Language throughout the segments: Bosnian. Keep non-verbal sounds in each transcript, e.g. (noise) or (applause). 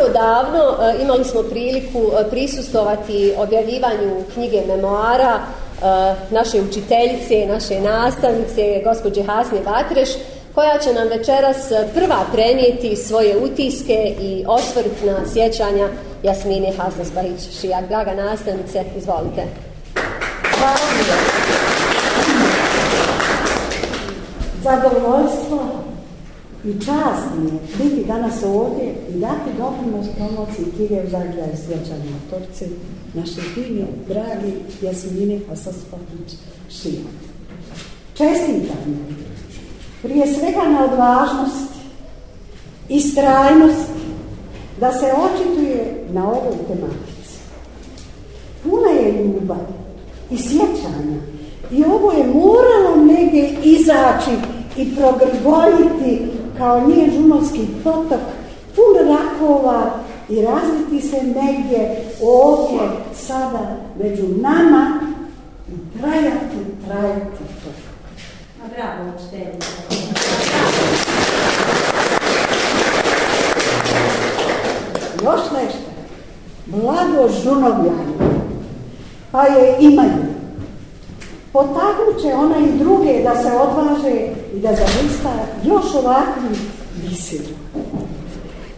tako davno e, imali smo priliku e, prisustovati objavljivanju knjige memoara e, naše učiteljice, naše nastavnice, gospođe Hasne Batreš, koja će nam večeras prva prenijeti svoje utiske i osvrt na sjećanja Jasmine Hasnas-Barić-Šijak. Draga nastavnice, izvolite. Hvala. Zadovoljstvo i čast mi je biti danas ovdje i dati doprinos promociji Kirije Žaglja i na Torci, naše divne, dragi sa Osaspović Šijak. Čestitam mi prije svega na odvažnost i strajnost da se očituje na ovoj tematici. Puna je ljubav i sjećanja i ovo je moralo negdje izaći i progrgojiti kao nije žunovski potok, pun rakova i razviti se negdje ovdje, sada, među nama i trajati, trajati. A bravo, učitelj. Još nešto. Blago žunovljanje pa je imaju Potaknut će ona i druge da se odvaže i da zaista još ovakvu misiju.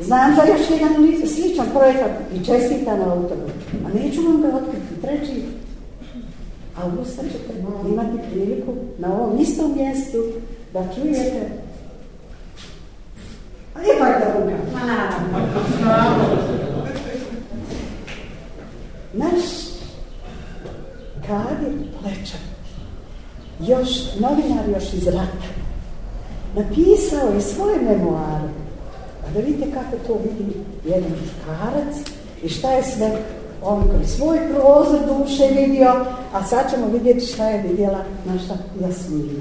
Znam za još jedan sličan projekat i čestita na autoru, a neću vam ga otkriti. Treći augusta ćete imati priliku na ovom istom mjestu da čujete a ipak da Naš kadir pleća još novinar još iz rata, napisao je svoje memoare. a pa da vidite kako to vidi jedan muškarac i šta je sve on kroz svoj prozor duše vidio, a sad ćemo vidjeti šta je vidjela naša Jasmina.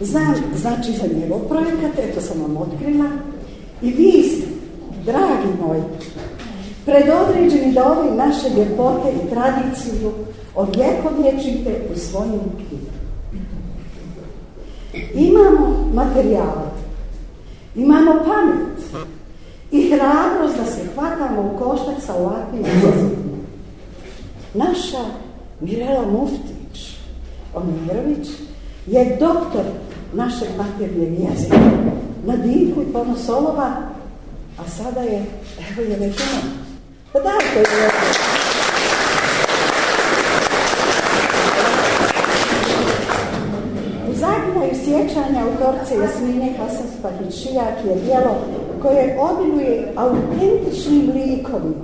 Znam, znači za njegov projekat, eto sam vam otkrila, i vi, ste, dragi moji, predodređeni da ove naše ljepote i tradiciju odvjekovječite u svojim knjigama. Imamo materijale, imamo pamet i hrabrost da se hvatamo u koštac sa ovakvim izazovima. Naša Mirela Muftić, omerović je doktor našeg materijalnog jezika na Dinku i ponosolova, a sada je, evo je već pa to je. U zagnaju sjećanja autorce Jasmine hasan je dijelo koje obiluje autentičnim likovima,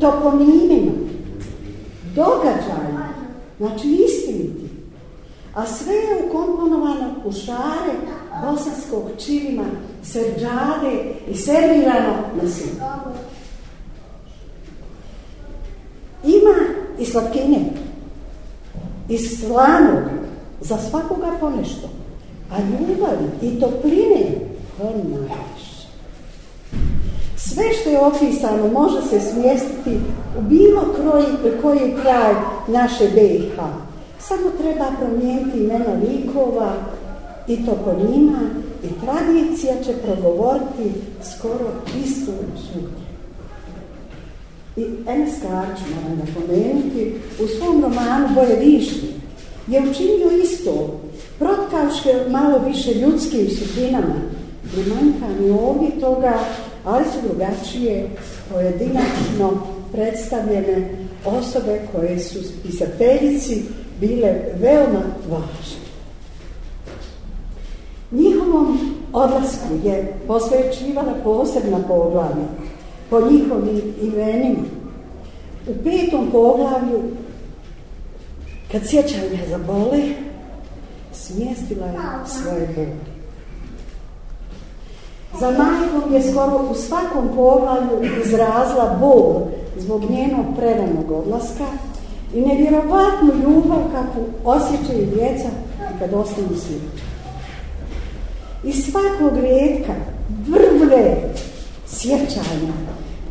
toponimima, događajima, znači istiniti, a sve je ukomponovano u šare bosanskog čivima, srđade i servirano na svijetu. Ima i slatkinje, i slanu, za svakoga ponešto. A ljubavi i topline, to Sve što je opisano može se smjestiti u bilo koji, je kraj naše BiH. Samo treba promijeniti imena likova i to njima i tradicija će progovoriti skoro istu i Enes ću moram napomenuti, u svom romanu Boje višnje je učinio isto, protkavške malo više ljudskim sudbinama. ne manjka ovdje toga, ali su drugačije pojedinačno predstavljene osobe koje su pisateljici bile veoma važne. Njihovom odlasku je posvećivala posebna poglavlja po njihovim imenima. U petom poglavlju, kad za zabole, smjestila je svoje boli. Za majkom je skoro u svakom poglavlju izrazila bol zbog njenog predanog odlaska i nevjerovatnu ljubav kakvu osjećaju djeca kad ostanu svi Iz svakog rijetka vrvle sjećanja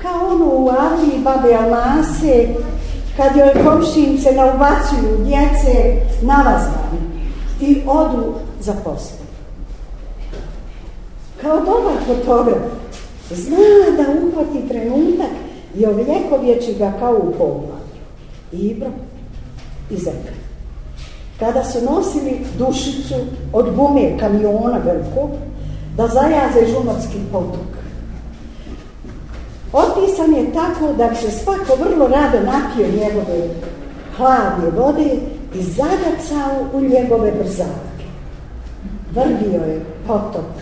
kao ono u Babe Alase kad joj komšince naubacuju djece nalazna i odu za poslu. Kao dobar fotograf, zna da uhvati trenutak i ovljekovječi ga kao u polu Ibro i zeka. Kada su nosili dušicu od gume kamiona velikog, da zajaze žumarski potok Otisan je tako da bi se svako vrlo rado napio njegove hladne vode i zadacao u njegove brzake. Vrdio je potok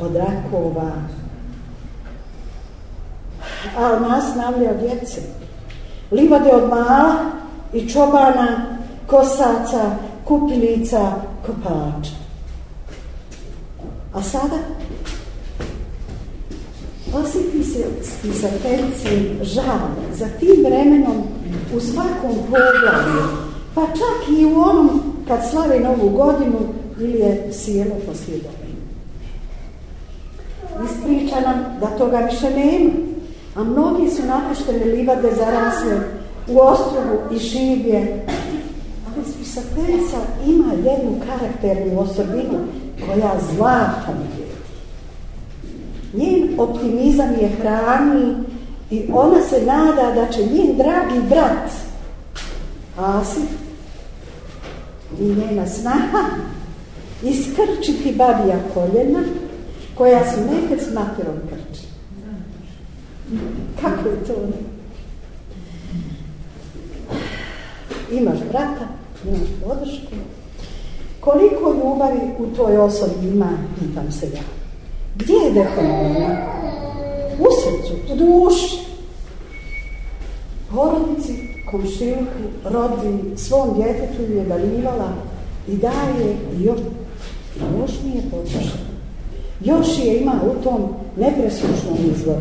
od rakova, A nas navljao djece. Livade od mala i čobana, kosaca, kupilica, kopača. A sada osjeti se spisateljci žal za tim vremenom u svakom pogledu, pa čak i u onom kad slave novu godinu ili je sjelo poslije Ispriča nam da toga više nema, a mnogi su napuštene livade zarasle u ostrovu i živje. Ali ima jednu karakternu osobinu koja zlata Njen optimizam je hrani i ona se nada da će njen dragi brat Asif i njena snaha iskrčiti babija koljena koja se nekad s materom krči. Kako je to ono? Imaš brata, imaš podršku. Koliko ljubavi u toj osobi ima, pitam se ja. Gdje je deponija? U srcu, u duši. Porodici, komšilku, rodi svom djetetu je dalivala i daje i još, nije potrošena. Još je ima u tom nepresušnom izvoru.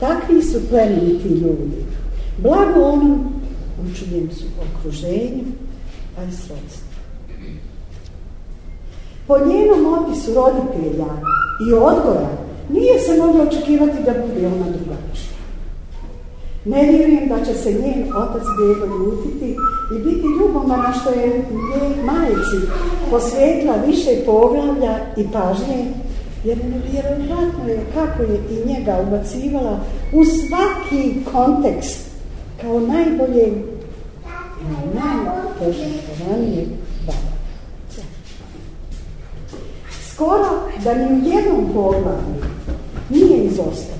Takvi su pleniti ljudi. Blago onom u su okruženju, a i po njenom opisu roditelja i odgoja nije se moglo očekivati da bude ona drugačija. Ne vjerujem da će se njen otac Bego ljutiti i biti ljubomana što je njej majici posvetila više poglavlja i pažnje, jer nevjerojatno je kako je i njega ubacivala u svaki kontekst kao najbolje, najpoželjkovanije. skoro da ni u jednom nije izostao.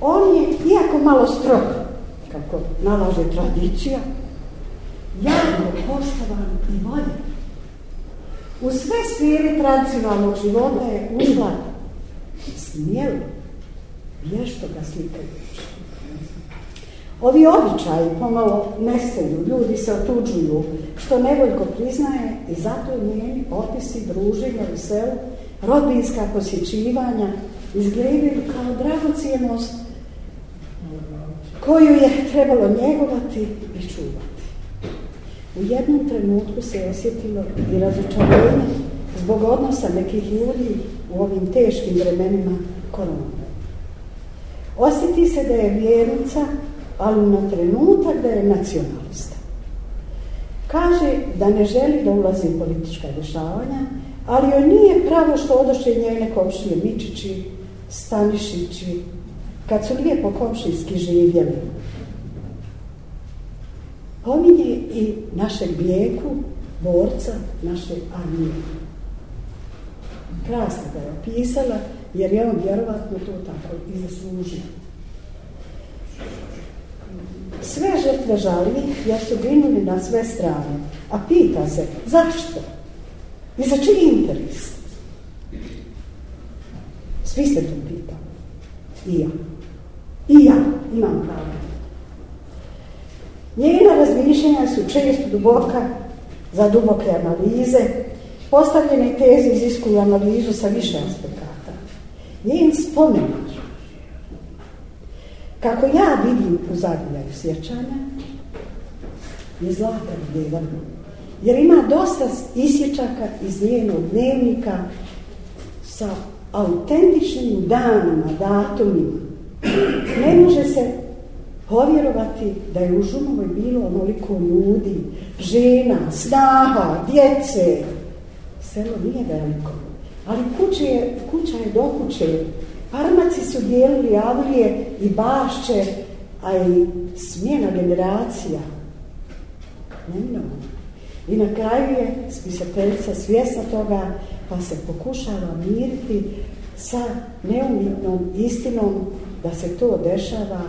On je, iako malo strog, kako nalaže tradicija, jako poštovan i voljen. U sve sfere tradicionalnog života je ušla smjelo, vješto ga slikajući. Ovi običaji pomalo nestaju, ljudi se otuđuju, što nevoljko priznaje i zato njeni opisi druženja u selu, rodinska posjećivanja izgledaju kao dragocijenost koju je trebalo njegovati i čuvati. U jednom trenutku se osjetilo i razočarenje zbog odnosa nekih ljudi u ovim teškim vremenima korona. Osjeti se da je vjernica, ali na trenutak da je nacionalista. Kaže da ne želi da ulazi u politička rješavanja, ali joj nije pravo što odošli njene komšije Mičići, Stanišići, kad su lijepo komšijski živjeli. Pominje i našeg bijeku, borca naše armije. Krasno ga je opisala, jer je on vjerovatno to tako i zaslužio. Sve žrtve žalivih jer su brinuli na sve strane. A pita se, zašto? I za čiji interes? Svi se to pitali. I ja. I ja imam pravo. Njena razmišljenja su često duboka, za duboke analize. Postavljene teze iziskuju analizu sa više aspekata. Njen spomenak kako ja vidim u Zagrebu sjećanja, je zlata jedan. Jer ima dosta isječaka iz njenog dnevnika sa autentičnim danima, datumima. Ne može se povjerovati da je u Žumovoj bilo onoliko ljudi, žena, snaha, djece. Selo nije veliko, ali kuće, kuća je do kuće Farmaci su dijelili avlije i bašće, a i smjena generacija. I na kraju je spisateljica svjesna toga, pa se pokušava miriti sa neumjetnom istinom da se to dešava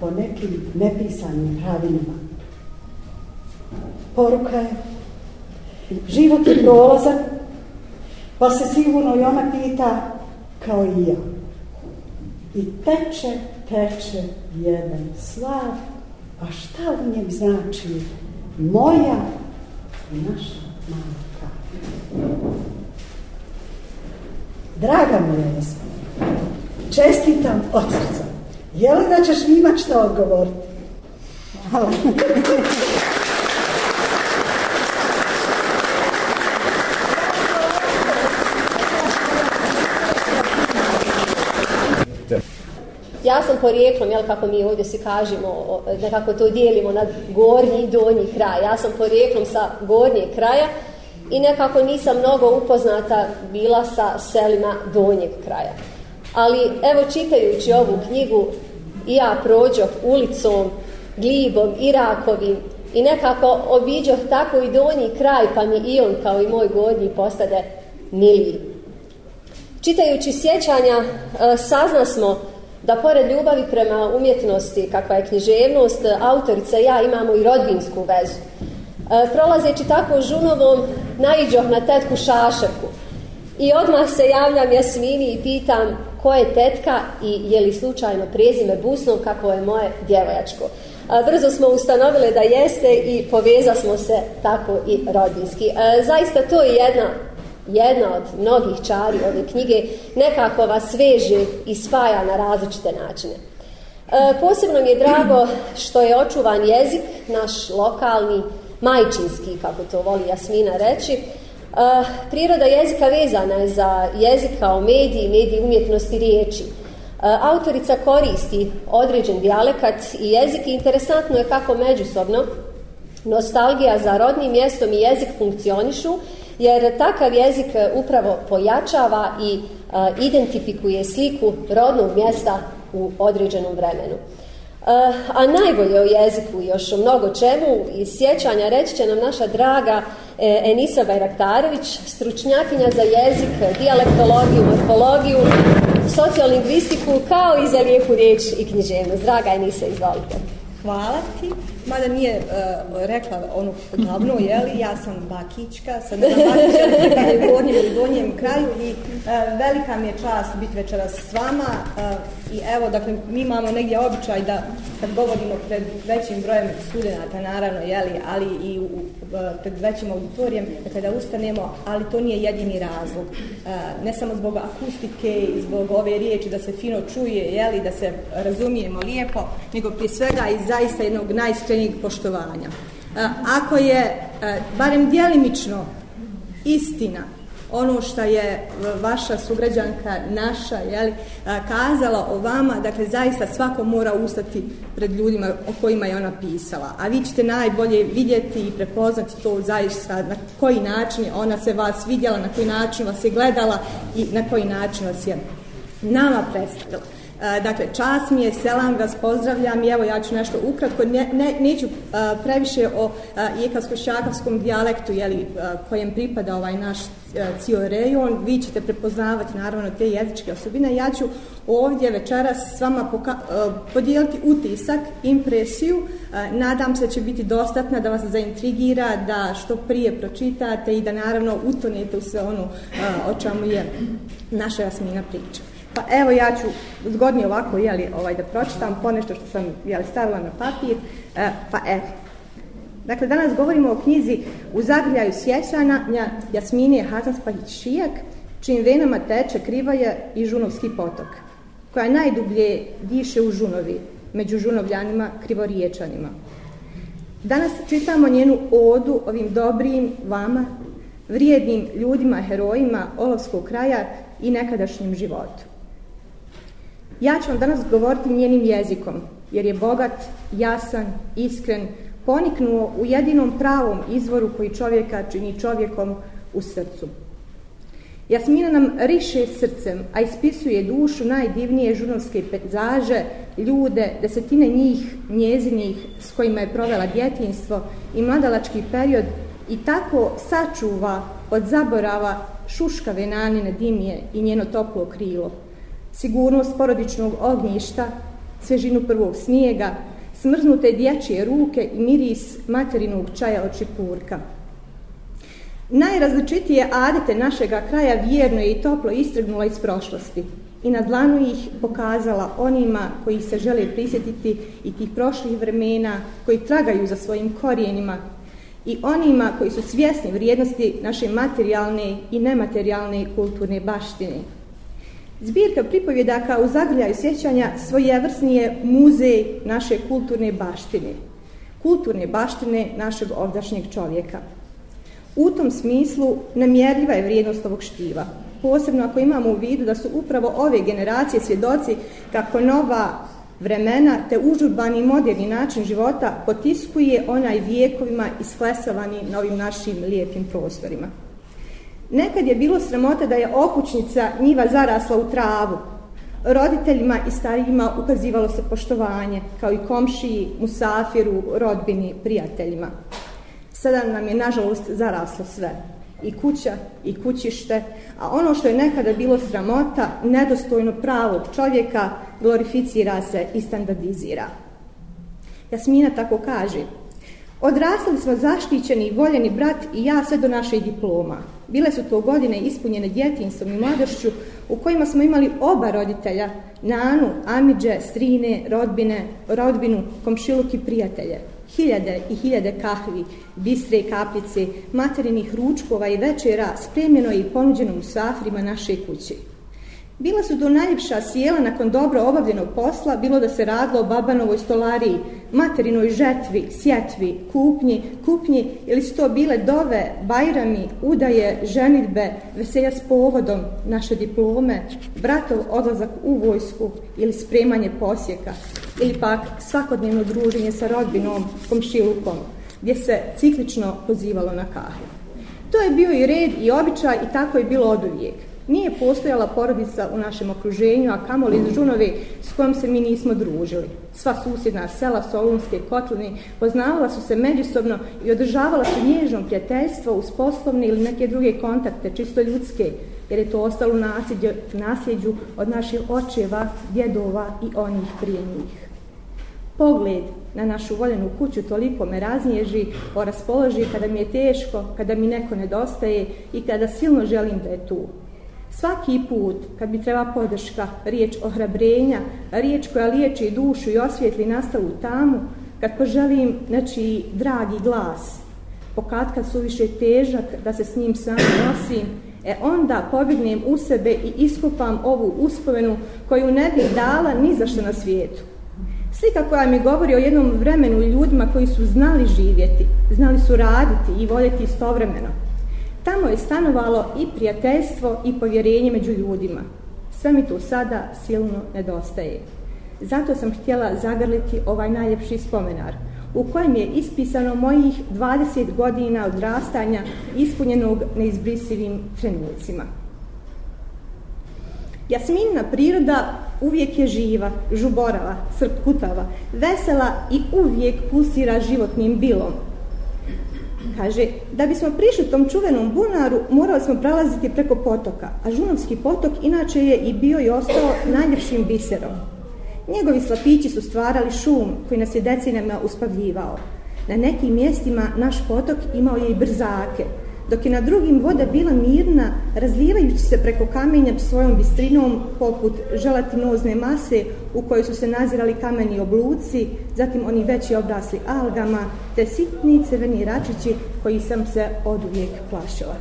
po nekim nepisanim pravilima. Poruka je, život je prolazan, pa se sigurno i ona pita kao i ja i teče, teče jedan slav, a šta u njem znači moja i naša majka. Draga moja gospodina, čestitam od srca. Jel' li da ćeš mi imati što odgovoriti? Hvala. Ja sam porijeklom, jel kako mi ovdje si kažemo, nekako to dijelimo na gornji i donji kraj. Ja sam porijeklom sa gornjeg kraja i nekako nisam mnogo upoznata bila sa selima donjeg kraja. Ali evo čitajući ovu knjigu i ja prođoh ulicom, glibom, Irakovim i nekako obiđoh tako i donji kraj pa mi i on kao i moj gornji postade miliji. Čitajući sjećanja e, sazna smo da pored ljubavi prema umjetnosti, kakva je književnost, autorica i ja imamo i rodbinsku vezu. E, prolazeći tako Žunovom, naiđoh na tetku Šašeku. I odmah se javljam Jasmini i pitam ko je tetka i je li slučajno prezime Busnov kako je moje djevojačko. E, brzo smo ustanovili da jeste i poveza smo se tako i rodinski. E, zaista to je jedna jedna od mnogih čari ove knjige, nekako vas sveže i spaja na različite načine. E, posebno mi je drago što je očuvan jezik, naš lokalni, majčinski, kako to voli Jasmina reći. E, priroda jezika vezana je za jezik kao mediji, mediji umjetnosti riječi. E, autorica koristi određen dijalekat i jezik i interesantno je kako međusobno nostalgija za rodnim mjestom i jezik funkcionišu jer takav jezik e, upravo pojačava i e, identifikuje sliku rodnog mjesta u određenom vremenu. E, a najbolje o jeziku još o mnogo čemu i sjećanja reći će nam naša draga Enisa Bajraktarević, stručnjakinja za jezik, dijalektologiju, morfologiju, sociolingvistiku, kao i za lijepu riječ i književnost. Draga Enisa, izvolite hvala ti, mada nije e, rekla onu glavnu, (laughs) jeli, ja sam Bakićka, sam Bakića u gornjem i donjem kraju i e, velika mi je čast biti večeras s vama e, i evo, dakle, mi imamo negdje običaj da kad govorimo pred većim brojem studenta, naravno, jeli, ali i pred većim auditorijem, dakle, da ustanemo, ali to nije jedini razlog. Ne samo zbog akustike i zbog ove riječi da se fino čuje, jeli, da se razumijemo lijepo, nego prije svega i za zaista jednog najiskrenijeg poštovanja. E, ako je e, barem djelimično istina ono što je vaša sugrađanka naša jeli, e, kazala o vama, dakle zaista svako mora ustati pred ljudima o kojima je ona pisala. A vi ćete najbolje vidjeti i prepoznati to zaista na koji način je ona se vas vidjela, na koji način vas je gledala i na koji način vas je nama predstavila. E, dakle, čas mi je, selam vas, pozdravljam i evo ja ću nešto ukratko, neću e, previše o e, jekavsko šakavskom dijalektu kojem pripada ovaj naš cijel rejon, vi ćete prepoznavati naravno te jezičke osobine. Ja ću ovdje večeras s vama podijeliti utisak, impresiju, nadam se da će biti dostatna da vas zaintrigira, da što prije pročitate i da naravno utonete u sve ono o čemu je naša Jasmina priča. Pa evo ja ću zgodnije ovako jeli, ovaj, da pročitam ponešto što sam jeli, stavila na papir. E, pa evo. Dakle, danas govorimo o knjizi U zagrljaju sjećanja Jasminije Hazanspahć Šijak, čim venama teče Krivaja i Žunovski potok, koja najdublje diše u Žunovi, među Žunovljanima, Krivoriječanima. Danas čitamo njenu odu ovim dobrim vama, vrijednim ljudima, herojima Olovskog kraja i nekadašnjim životu. Ja ću vam danas govoriti njenim jezikom, jer je bogat, jasan, iskren, poniknuo u jedinom pravom izvoru koji čovjeka čini čovjekom u srcu. Jasmina nam riše srcem, a ispisuje dušu najdivnije žunovske pezaže, ljude, desetine njih, njezinih, s kojima je provela djetinstvo i mladalački period i tako sačuva od zaborava šuškave nanine dimije i njeno toplo krilo sigurnost porodičnog ognjišta, svežinu prvog snijega, smrznute dječje ruke i miris materinog čaja od čepurka. Najrazličitije adete našega kraja vjerno je i toplo istrgnula iz prošlosti i na dlanu ih pokazala onima koji se žele prisjetiti i tih prošlih vremena, koji tragaju za svojim korijenima i onima koji su svjesni vrijednosti naše materijalne i nematerijalne kulturne baštine. Zbirka pripovjedaka u zagrljaju sjećanja svojevrsni je muzej naše kulturne baštine, kulturne baštine našeg ovdašnjeg čovjeka. U tom smislu namjerljiva je vrijednost ovog štiva, posebno ako imamo u vidu da su upravo ove generacije svjedoci kako nova vremena te užurbani moderni način života potiskuje onaj vijekovima isklesavani na ovim našim lijepim prostorima. Nekad je bilo sramota da je okućnica njiva zarasla u travu. Roditeljima i starijima ukazivalo se poštovanje, kao i komšiji, musafiru, rodbini, prijateljima. Sada nam je, nažalost, zaraslo sve. I kuća, i kućište, a ono što je nekada bilo sramota, nedostojno pravog čovjeka, glorificira se i standardizira. Jasmina tako kaže, Odrasli smo zaštićeni i voljeni brat i ja sve do naših diploma. Bile su to godine ispunjene djetinstvom i mladošću u kojima smo imali oba roditelja, nanu, amidže, strine, rodbine, rodbinu, komšiluk i prijatelje. Hiljade i hiljade kahvi, bistre i kapljice, materinih ručkova i večera spremljeno je i ponuđeno u safrima naše kući. Bila su to najljepša sjela nakon dobro obavljenog posla, bilo da se radilo o babanovoj stolariji, materinoj žetvi, sjetvi, kupnji, kupnji ili su to bile dove, bajrami, udaje, ženitbe, veselja s povodom, naše diplome, bratov odlazak u vojsku ili spremanje posjeka ili pak svakodnevno druženje sa rodbinom, komšilukom, gdje se ciklično pozivalo na kahu. To je bio i red i običaj i tako je bilo oduvijek. Nije postojala porodica u našem okruženju, a kamoli iz Žunove s kojom se mi nismo družili. Sva susjedna sela Solunske kotline poznavala su se međusobno i održavala su nježno prijateljstvo uz poslovne ili neke druge kontakte, čisto ljudske, jer je to ostalo u nasljeđu, od naših očeva, djedova i onih prije njih. Pogled na našu voljenu kuću toliko me raznježi, raspoloži kada mi je teško, kada mi neko nedostaje i kada silno želim da je tu. Svaki put kad bi treba podrška, riječ ohrabrenja, riječ koja liječi dušu i osvjetli nastavu tamu, kad poželim znači dragi glas, kad su više težak da se s njim sam nosim, e onda pobjegnem u sebe i iskupam ovu uspomenu koju ne bi dala ni za na svijetu. Slika koja mi govori o jednom vremenu ljudima koji su znali živjeti, znali su raditi i voljeti istovremeno Tamo je stanovalo i prijateljstvo i povjerenje među ljudima. Sve mi tu sada silno nedostaje. Zato sam htjela zagrliti ovaj najljepši spomenar u kojem je ispisano mojih 20 godina odrastanja ispunjenog neizbrisivim trenucima. Jasminna priroda uvijek je živa, žuborava, srpkutava, vesela i uvijek pulsira životnim bilom – Kaže, da bismo prišli tom čuvenom bunaru, morali smo prelaziti preko potoka, a Žunovski potok inače je i bio i ostao najljepšim biserom. Njegovi slapići su stvarali šum koji nas je decinama uspavljivao. Na nekim mjestima naš potok imao je i brzake, dok je na drugim voda bila mirna, razlivajući se preko kamenja svojom bistrinom poput želatinozne mase u kojoj su se nazirali kameni obluci, zatim oni veći obrasli algama, te sitni crveni račići koji sam se oduvijek plašila.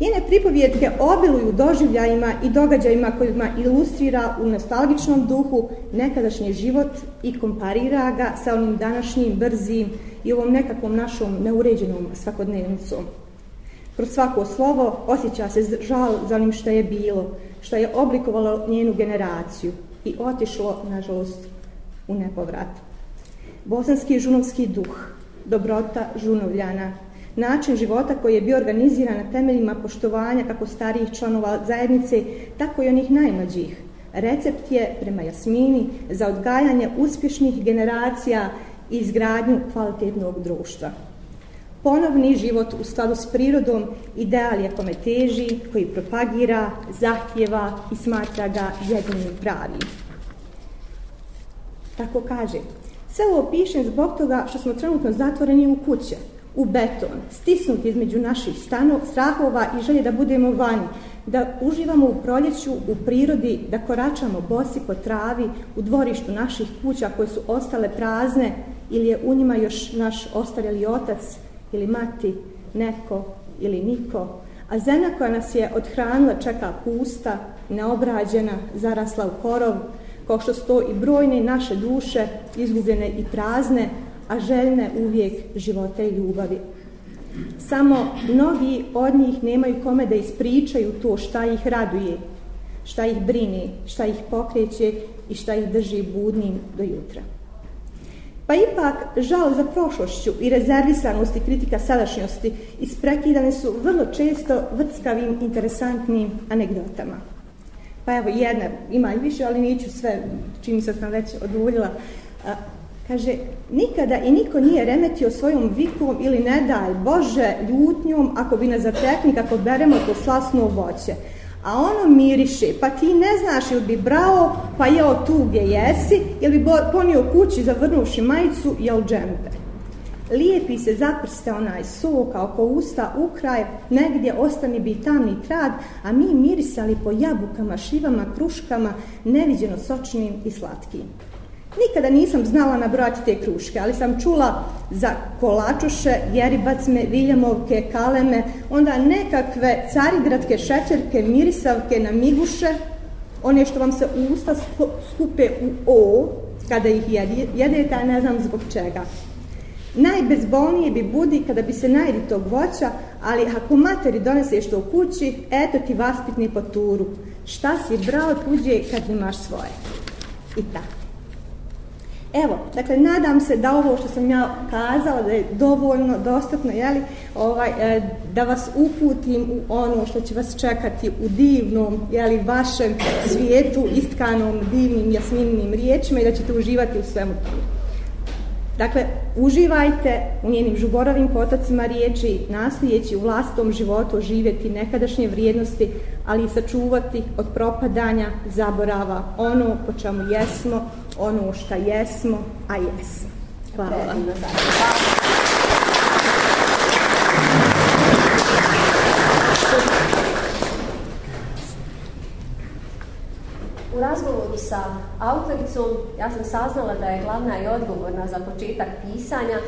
Njene pripovjetke obiluju doživljajima i događajima kojima ilustrira u nostalgičnom duhu nekadašnji život i komparira ga sa onim današnjim brzim, i ovom nekakvom našom neuređenom svakodnevnicom. Kroz svako slovo osjeća se žal za onim što je bilo, što je oblikovalo njenu generaciju i otišlo, nažalost, u nepovrat. Bosanski žunovski duh, dobrota žunovljana, način života koji je bio organiziran na temeljima poštovanja kako starijih članova zajednice, tako i onih najmlađih. Recept je, prema Jasmini, za odgajanje uspješnih generacija i izgradnju kvalitetnog društva. Ponovni život u skladu s prirodom ideal je kome teži, koji propagira, zahtjeva i smatra ga jedinim pravim. Tako kaže. Sve ovo pišem zbog toga što smo trenutno zatvoreni u kuće, u beton, stisnuti između naših strahova i želje da budemo vani, da uživamo u proljeću, u prirodi, da koračamo bosi po travi, u dvorištu naših kuća koje su ostale prazne, ili je u njima još naš ostarjeli otac ili mati, neko ili niko, a zena koja nas je odhranila čeka pusta, neobrađena, zarasla u korov, kao što sto i brojne naše duše, izgubljene i prazne, a željne uvijek živote i ljubavi. Samo mnogi od njih nemaju kome da ispričaju to šta ih raduje, šta ih brini, šta ih pokreće i šta ih drži budnim do jutra. Pa ipak, žal za prošlošću i rezervisanosti kritika sadašnjosti isprekidane su vrlo često vrckavim, interesantnim anegdotama. Pa evo jedna, ima i više, ali neću sve, čini se sam već oduljila. Kaže, nikada i niko nije remetio svojom vikom ili ne daj Bože ljutnjom ako bi nas zatekni kako beremo to slasno voće a ono miriše, pa ti ne znaš ili bi brao, pa jeo tu gdje jesi, ili bi ponio kući zavrnuši majicu, jel džemper. Lijepi se zaprste onaj sok oko usta ukraj, negdje ostani bi tamni trag, a mi mirisali po jabukama, šivama, kruškama, neviđeno sočnim i slatkim. Nikada nisam znala nabrojati te kruške, ali sam čula za kolačuše, jeribacme, viljamovke, kaleme, onda nekakve carigradske šećerke, mirisavke na miguše, one što vam se u usta skupe u O, kada ih jedete, a ne znam zbog čega. Najbezbolnije bi budi kada bi se najedi tog voća, ali ako materi donese što u kući, eto ti vaspitni po Šta si brao tuđe kad imaš svoje? I tako. Evo, dakle, nadam se da ovo što sam ja kazala, da je dovoljno, dostatno, jeli, ovaj, e, da vas uputim u ono što će vas čekati u divnom, jeli, vašem svijetu, istkanom divnim, jasminnim riječima i da ćete uživati u svemu tome. Dakle, uživajte u njenim žuborovim potacima riječi, nastojeći u vlastom životu živjeti nekadašnje vrijednosti ali i sačuvati od propadanja zaborava ono po čemu jesmo, ono šta jesmo, a jesmo. Hvala vam. U razgovoru sa autoricom ja sam saznala da je glavna i odgovorna za početak pisanja e,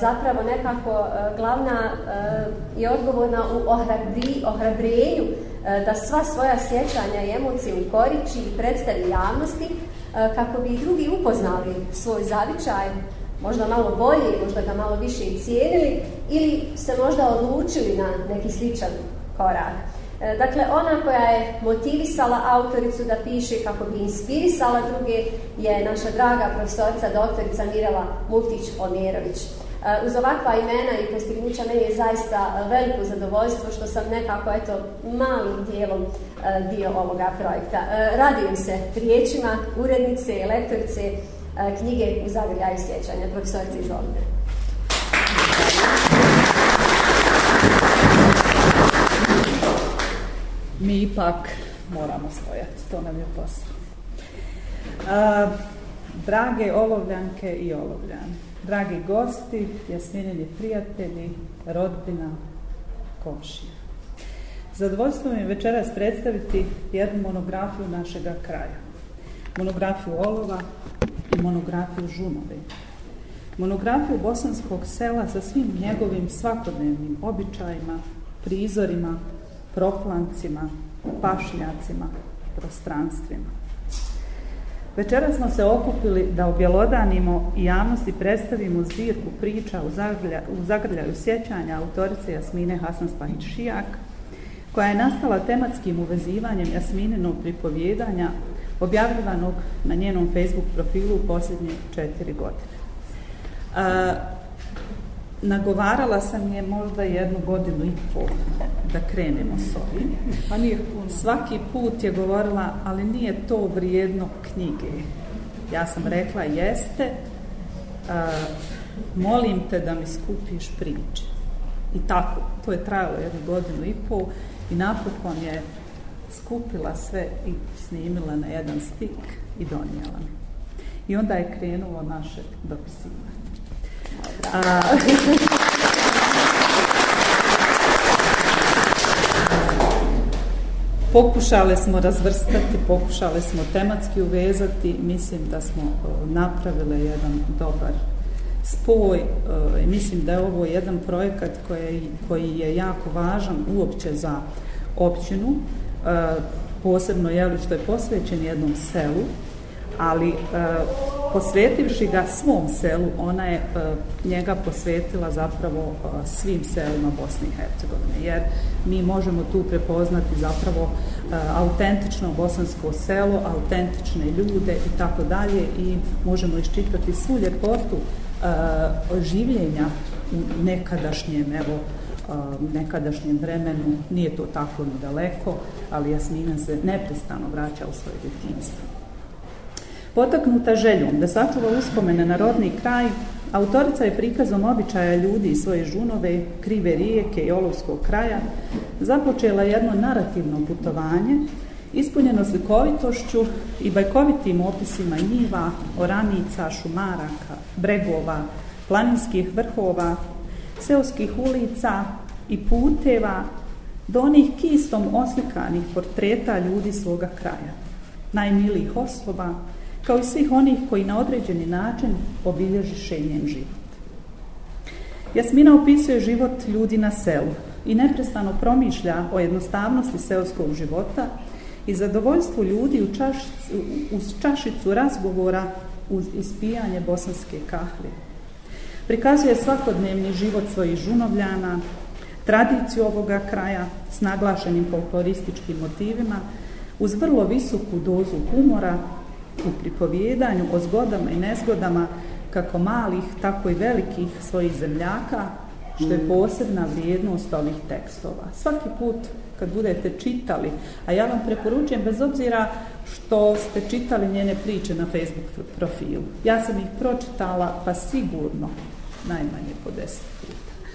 zapravo nekako e, glavna e, je odgovorna u ohrabrenju E, da sva svoja sjećanja i emocije ukoriči i predstavi javnosti e, kako bi i drugi upoznali svoj zavičaj, možda malo bolje, možda ga malo više i cijenili ili se možda odlučili na neki sličan korak. E, dakle, ona koja je motivisala autoricu da piše kako bi inspirisala druge je naša draga profesorica doktorica Mirela Muftić-Omjerović. Eh, uz ovakva imena i postignuća meni je zaista eh, veliko zadovoljstvo što sam nekako, eto, malim dijelom eh, dio ovoga projekta. radim se riječima urednice i lektorice knjige u zagrljaju sjećanja. Profesorice, izvolite. Mi ipak moramo stojati, to nam je posao. drage olovljanke i olovljani, dragi gosti, jasminini prijatelji, rodbina, komšija. Zadovoljstvo mi je večeras predstaviti jednu monografiju našega kraja. Monografiju Olova i monografiju Žunove. Monografiju bosanskog sela sa svim njegovim svakodnevnim običajima, prizorima, proplancima, pašnjacima, prostranstvima. Večera smo se okupili da objelodanimo i javnosti predstavimo zbirku priča u, zagrlja, zagrljaju sjećanja autorice Jasmine Hasan Spahić Šijak, koja je nastala tematskim uvezivanjem Jasmininog pripovjedanja objavljivanog na njenom Facebook profilu u posljednje četiri godine. Nagovarala sam je možda jednu godinu i pol da krenemo s ovim. Pa nije puno. Svaki put je govorila, ali nije to vrijedno knjige. Ja sam rekla, jeste, molim te da mi skupiš priče. I tako, to je trajalo jednu godinu i pol i napokon je skupila sve i snimila na jedan stik i donijela mi. I onda je krenulo naše dopisivanje. Pokušale smo razvrstati, pokušale smo tematski uvezati, mislim da smo e, napravile jedan dobar spoj e, mislim da je ovo jedan projekat koji, je jako važan uopće za općinu, e, posebno je što je posvećen jednom selu, ali e, posvetivši ga svom selu, ona je e, njega posvetila zapravo e, svim selima Bosne i Hercegovine, jer mi možemo tu prepoznati zapravo autentično bosansko selo, autentične ljude i tako dalje i možemo iščitati svu ljepotu življenja u nekadašnjem, evo, nekadašnjem vremenu, nije to tako ni daleko, ali Jasmina se neprestano vraća u svoje djetinjstvo. Potaknuta željom da sačuva uspomene na rodni kraj, autorica je prikazom običaja ljudi iz svoje žunove, krive rijeke i olovskog kraja započela jedno narativno putovanje ispunjeno slikovitošću i bajkovitim opisima njiva, oranica, šumaraka, bregova, planinskih vrhova, seoskih ulica i puteva do onih kistom oslikanih portreta ljudi svoga kraja, najmilijih osoba, kao i svih onih koji na određeni način obilježi njen život. Jasmina opisuje život ljudi na selu i neprestano promišlja o jednostavnosti seoskog života i zadovoljstvu ljudi u uz čašicu razgovora uz ispijanje bosanske kahve. Prikazuje svakodnevni život svojih žunovljana, tradiciju ovoga kraja s naglašenim folklorističkim motivima, uz vrlo visoku dozu humora u pripovjedanju o zgodama i nezgodama kako malih, tako i velikih svojih zemljaka, što je mm. posebna vrijednost ovih tekstova. Svaki put kad budete čitali, a ja vam preporučujem bez obzira što ste čitali njene priče na Facebook profilu. Ja sam ih pročitala pa sigurno najmanje po deset puta.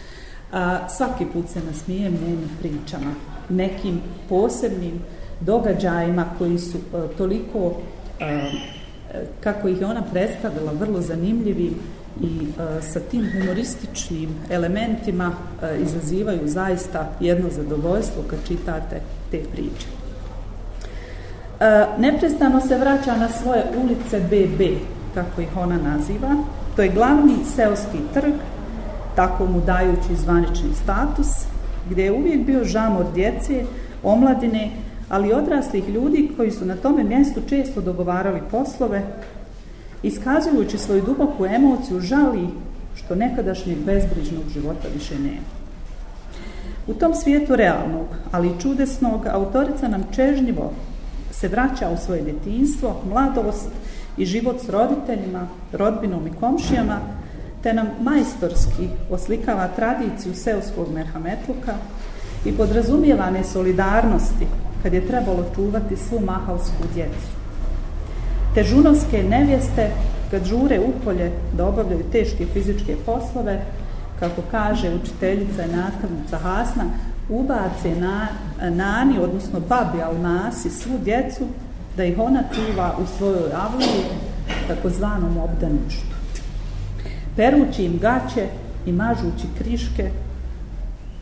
A, svaki put se nasmijem njenim pričama, nekim posebnim događajima koji su e, toliko Um, kako ih je ona predstavila vrlo zanimljivi i uh, sa tim humorističnim elementima uh, izazivaju zaista jedno zadovoljstvo kad čitate te priče. Uh, neprestano se vraća na svoje ulice BB, kako ih ona naziva. To je glavni seoski trg, tako mu dajući zvanični status, gdje je uvijek bio žamor djece, omladine, ali odraslih ljudi koji su na tome mjestu često dogovarali poslove, iskazujući svoju duboku emociju žali što nekadašnjeg bezbrižnog života više nema. U tom svijetu realnog, ali i čudesnog, autorica nam čežnjivo se vraća u svoje djetinstvo, mladost i život s roditeljima, rodbinom i komšijama, te nam majstorski oslikava tradiciju seoskog merhametluka i podrazumijevane solidarnosti kad je trebalo čuvati svu mahalsku djecu. Te žunovske nevjeste kad žure upolje da obavljaju teške fizičke poslove, kako kaže učiteljica i nastavnica Hasna, ubace na, nani, odnosno babi Almasi, svu djecu, da ih ona čuva u svojoj avliji, takozvanom obdaništu. Perući im gaće i mažući kriške,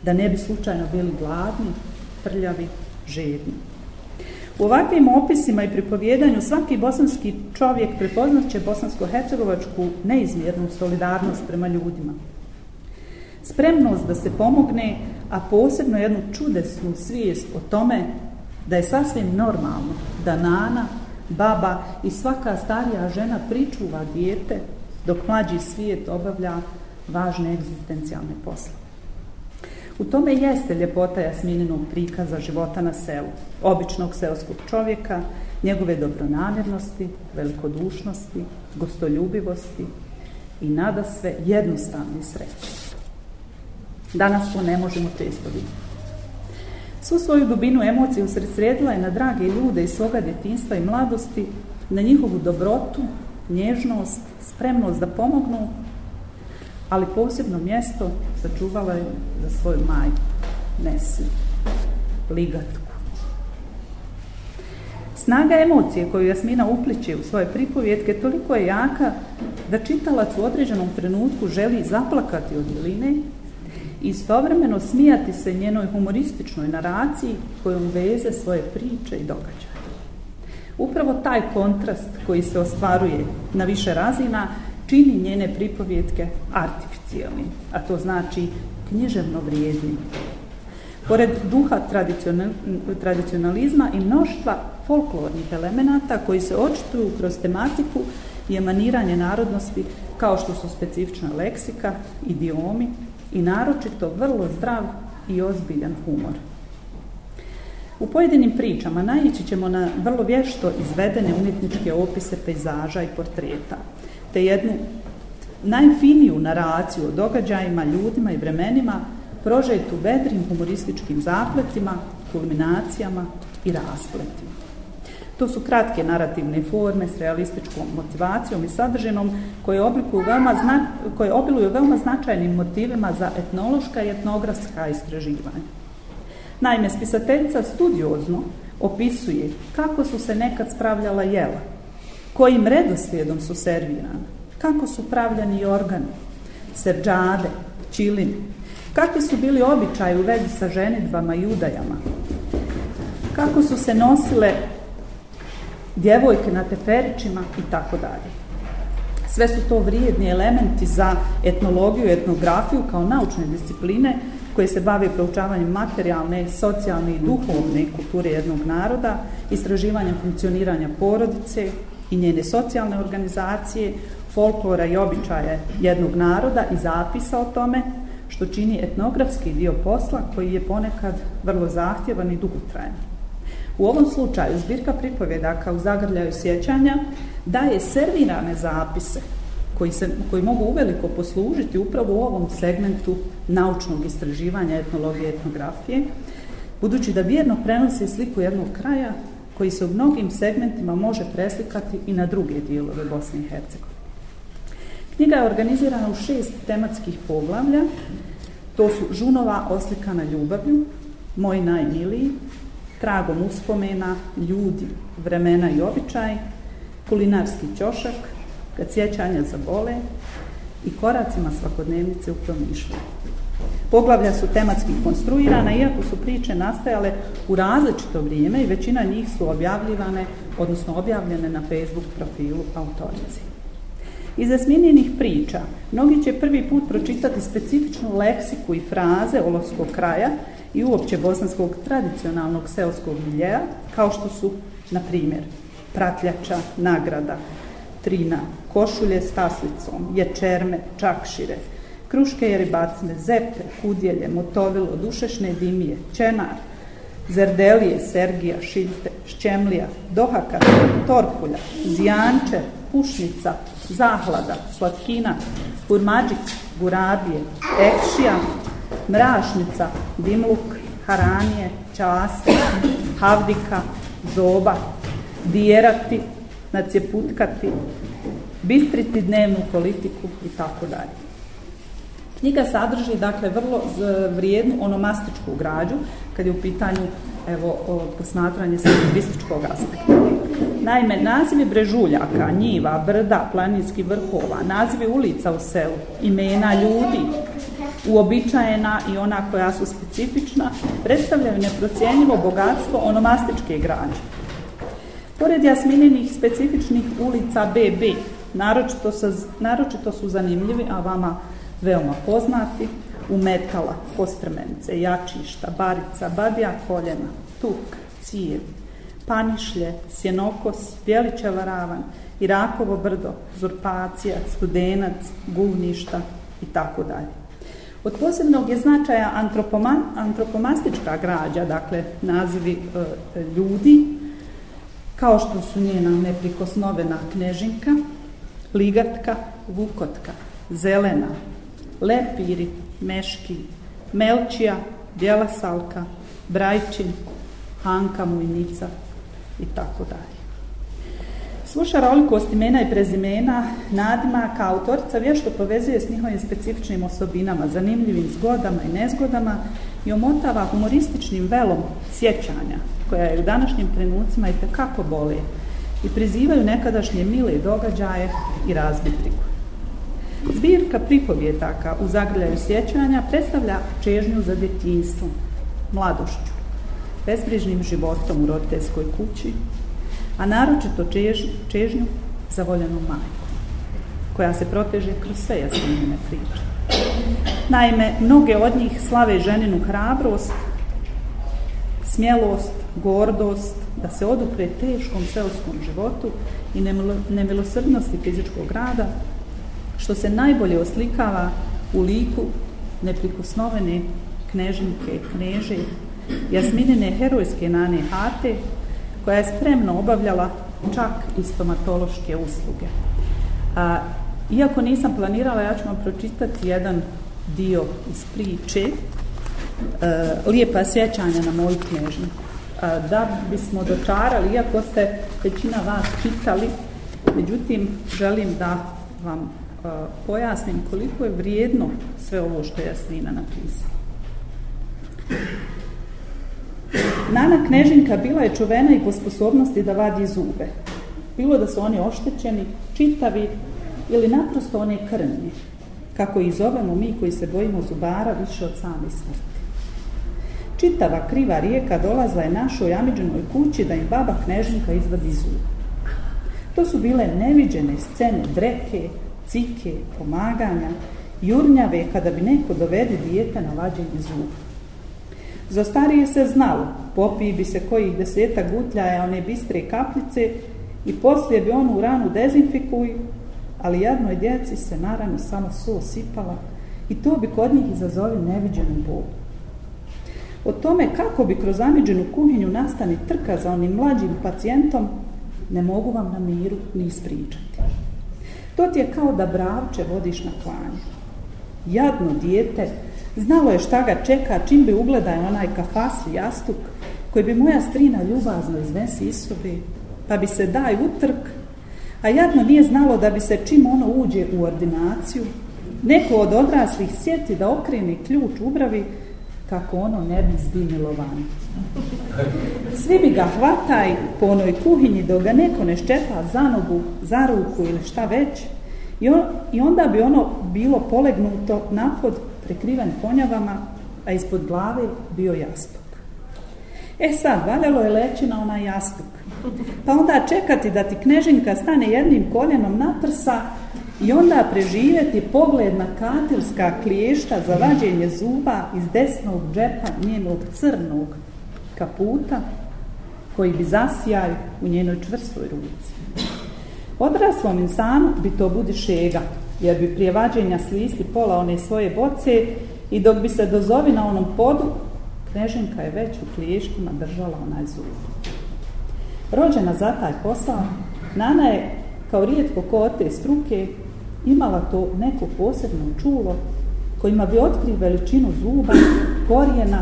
da ne bi slučajno bili gladni, prljavi žedni. U ovakvim opisima i pripovjedanju svaki bosanski čovjek prepoznat će bosansko-hercegovačku neizmjernu solidarnost prema ljudima. Spremnost da se pomogne, a posebno jednu čudesnu svijest o tome da je sasvim normalno da nana, baba i svaka starija žena pričuva dijete dok mlađi svijet obavlja važne egzistencijalne posle. U tome jeste ljepota Jasmininog prikaza života na selu, običnog seoskog čovjeka, njegove dobronamjernosti, velikodušnosti, gostoljubivosti i nada sve jednostavne sreće. Danas to ne možemo često vidjeti. Svu svoju dubinu emociju sredsredila je na drage ljude iz svoga djetinstva i mladosti, na njihovu dobrotu, nježnost, spremnost da pomognu ali posebno mjesto sačuvala je za svoju majku, Nesi, ligatku. Snaga emocije koju Jasmina upliče u svoje pripovjetke toliko je jaka da čitalac u određenom trenutku želi zaplakati od Jeline i istovremeno smijati se njenoj humorističnoj naraciji kojom veze svoje priče i događaje. Upravo taj kontrast koji se ostvaruje na više razina čini njene pripovjetke artificijalnim, a to znači književno vrijednim. Pored duha tradicionalizma i mnoštva folklornih elemenata koji se očituju kroz tematiku i emaniranje narodnosti kao što su specifična leksika, idiomi i naročito vrlo zdrav i ozbiljan humor. U pojedinim pričama najići ćemo na vrlo vješto izvedene umjetničke opise pejzaža i portreta, te jednu najfiniju naraciju o događajima, ljudima i vremenima prožetu vedrim humorističkim zapletima, kulminacijama i raspletima. To su kratke narativne forme s realističkom motivacijom i sadrženom koje, oblikuju veoma koje obiluju veoma značajnim motivima za etnološka i etnografska istraživanja. Naime, spisateljica studiozno opisuje kako su se nekad spravljala jela, kojim redoslijedom su servirane, kako su upravljani organi, srđade, čilini, kakvi su bili običaji u vezi sa ženitbama i udajama, kako su se nosile djevojke na teferićima i tako dalje. Sve su to vrijedni elementi za etnologiju i etnografiju kao naučne discipline koje se bave proučavanjem materijalne, socijalne i duhovne kulture jednog naroda, istraživanjem funkcioniranja porodice, i njene socijalne organizacije, folklora i običaje jednog naroda i zapisa o tome, što čini etnografski dio posla koji je ponekad vrlo zahtjevan i dugotrajan. U ovom slučaju zbirka pripovjedaka u zagrljaju sjećanja daje servirane zapise koji, se, koji mogu uveliko poslužiti upravo u ovom segmentu naučnog istraživanja etnologije i etnografije, budući da vjerno prenosi sliku jednog kraja koji se u mnogim segmentima može preslikati i na druge dijelove Bosne i Hercegovine. Knjiga je organizirana u šest tematskih poglavlja, to su Žunova oslikana ljubavlju, Moj najmiliji, Tragom uspomena, Ljudi, Vremena i običaj, Kulinarski ćošak, Kad za zabole i Koracima svakodnevnice u promišljanju. Poglavlja su tematski konstruirana, iako su priče nastajale u različito vrijeme i većina njih su objavljivane, odnosno objavljene na Facebook profilu autorici. Iz smijenjenih priča, mnogi će prvi put pročitati specifičnu leksiku i fraze Olovskog kraja i uopće bosanskog tradicionalnog seoskog miljeja, kao što su, na primjer, pratljača, nagrada, trina, košulje s taslicom, ječerme, čakšire, kruške i ribacne, zepe, kudjelje, motovilo, dušešne dimije, čenar, zerdelije, sergija, Šilte, šćemlija, dohaka, torpulja, zijanče, pušnica, zahlada, slatkina, urmađic, gurabije, ekšija, mrašnica, dimluk, haranije, časte, havdika, zoba, dijerati, nacjeputkati, bistriti dnevnu politiku i tako dalje. Knjiga sadrži dakle vrlo vrijednu onomastičku građu kad je u pitanju evo posmatranje s aspekta. Naime, nazivi brežuljaka, njiva, brda, Planinski vrhova, nazivi ulica u selu, imena ljudi, uobičajena i ona koja su specifična, predstavljaju neprocijenjivo bogatstvo onomastičke građe. Pored jasmininih specifičnih ulica BB, naročito su zanimljivi, a vama veoma poznati, metala kostrmence, jačišta, barica, badija koljena, tuk, cijev, panišlje, sjenokos, pjelićeva ravan, Irakovo brdo, zurpacija, studenac, guvništa i tako dalje. Od posebnog je značaja antropomastička građa, dakle nazivi e, ljudi, kao što su njena neprikosnovena knježinka, ligatka, vukotka, zelena, Lepiri, Meški, Melčija, Djela Salka, Brajčin, Hanka Mujnica i tako dalje. Sluša šarolikost i prezimena Nadima kao autorica vješto povezuje s njihovim specifičnim osobinama, zanimljivim zgodama i nezgodama i omotava humorističnim velom sjećanja, koja je u današnjim trenucima i kako boli i prizivaju nekadašnje mile događaje i razbitriku. Zbirka pripovjetaka u zagrljaju sjećanja predstavlja čežnju za djetinjstvom, mladošću, bezbrižnim životom u roditeljskoj kući, a naročito čežnju za voljenu majkom, koja se proteže kroz sve jasnine priče. Naime, mnoge od njih slave ženinu hrabrost, smjelost, gordost, da se odupre teškom selskom životu i nemilosrdnosti fizičkog rada, što se najbolje oslikava u liku neprikosnovene knežnike kneže Jasminine herojske nane Hate koja je spremno obavljala čak i stomatološke usluge. iako nisam planirala, ja ću vam pročitati jedan dio iz priče e, Lijepa sjećanja na moju knježnju, Da bismo dočarali, iako ste većina vas čitali, međutim želim da vam pojasnim koliko je vrijedno sve ovo što je Jasnina napisala. Nana Knežinka bila je čuvena i po sposobnosti da vadi zube. Bilo da su oni oštećeni, čitavi ili naprosto oni krnje, kako ih zovemo mi koji se bojimo zubara više od same smrti. Čitava kriva rijeka dolazla je našoj amiđenoj kući da im baba Knežinka izvadi zube. To su bile neviđene scene dreke, cike, pomaganja, jurnjave kada bi neko dovedi dijete na vađenje zuba. Za starije se znalo, popiji bi se kojih deseta gutljaja one bistre kapljice i poslije bi onu ranu dezinfikuj, ali jednoj djeci se naravno samo so sipala i to bi kod njih izazovi neviđenu bolu. O tome kako bi kroz zamiđenu kuhinju nastani trka za onim mlađim pacijentom, ne mogu vam na miru ni ispričati. To ti je kao da bravče vodiš na klanje. Jadno dijete, znalo je šta ga čeka, čim bi ugledaj onaj i jastuk koji bi moja strina ljubazno iznesi iz sobe, pa bi se daj utrk, a jadno nije znalo da bi se čim ono uđe u ordinaciju, neko od odraslih sjeti da okreni ključ u ubravi, kako ono ne bi zginilo van. Svi bi ga hvataj po onoj kuhinji dok ga neko ne ščepa za nogu, za ruku ili šta već i, on, i onda bi ono bilo polegnuto napod prekriven ponjavama, a ispod glave bio jastuk. E sad, valjalo je leći na onaj jastuk. Pa onda čekati da ti knežinka stane jednim koljenom na i onda preživjeti pogled na katilska kliješta za vađenje zuba iz desnog džepa njenog crnog kaputa koji bi zasjaj u njenoj čvrstoj ruci. Odraslom insanu bi to budi šega, jer bi prije vađenja slisti pola one svoje boce i dok bi se dozovi na onom podu, Kneženka je već u kliještima držala onaj zub. Rođena za taj posao, Nana je, kao rijetko kote struke, imala to neko posebno čulo kojima bi otkrio veličinu zuba, korijena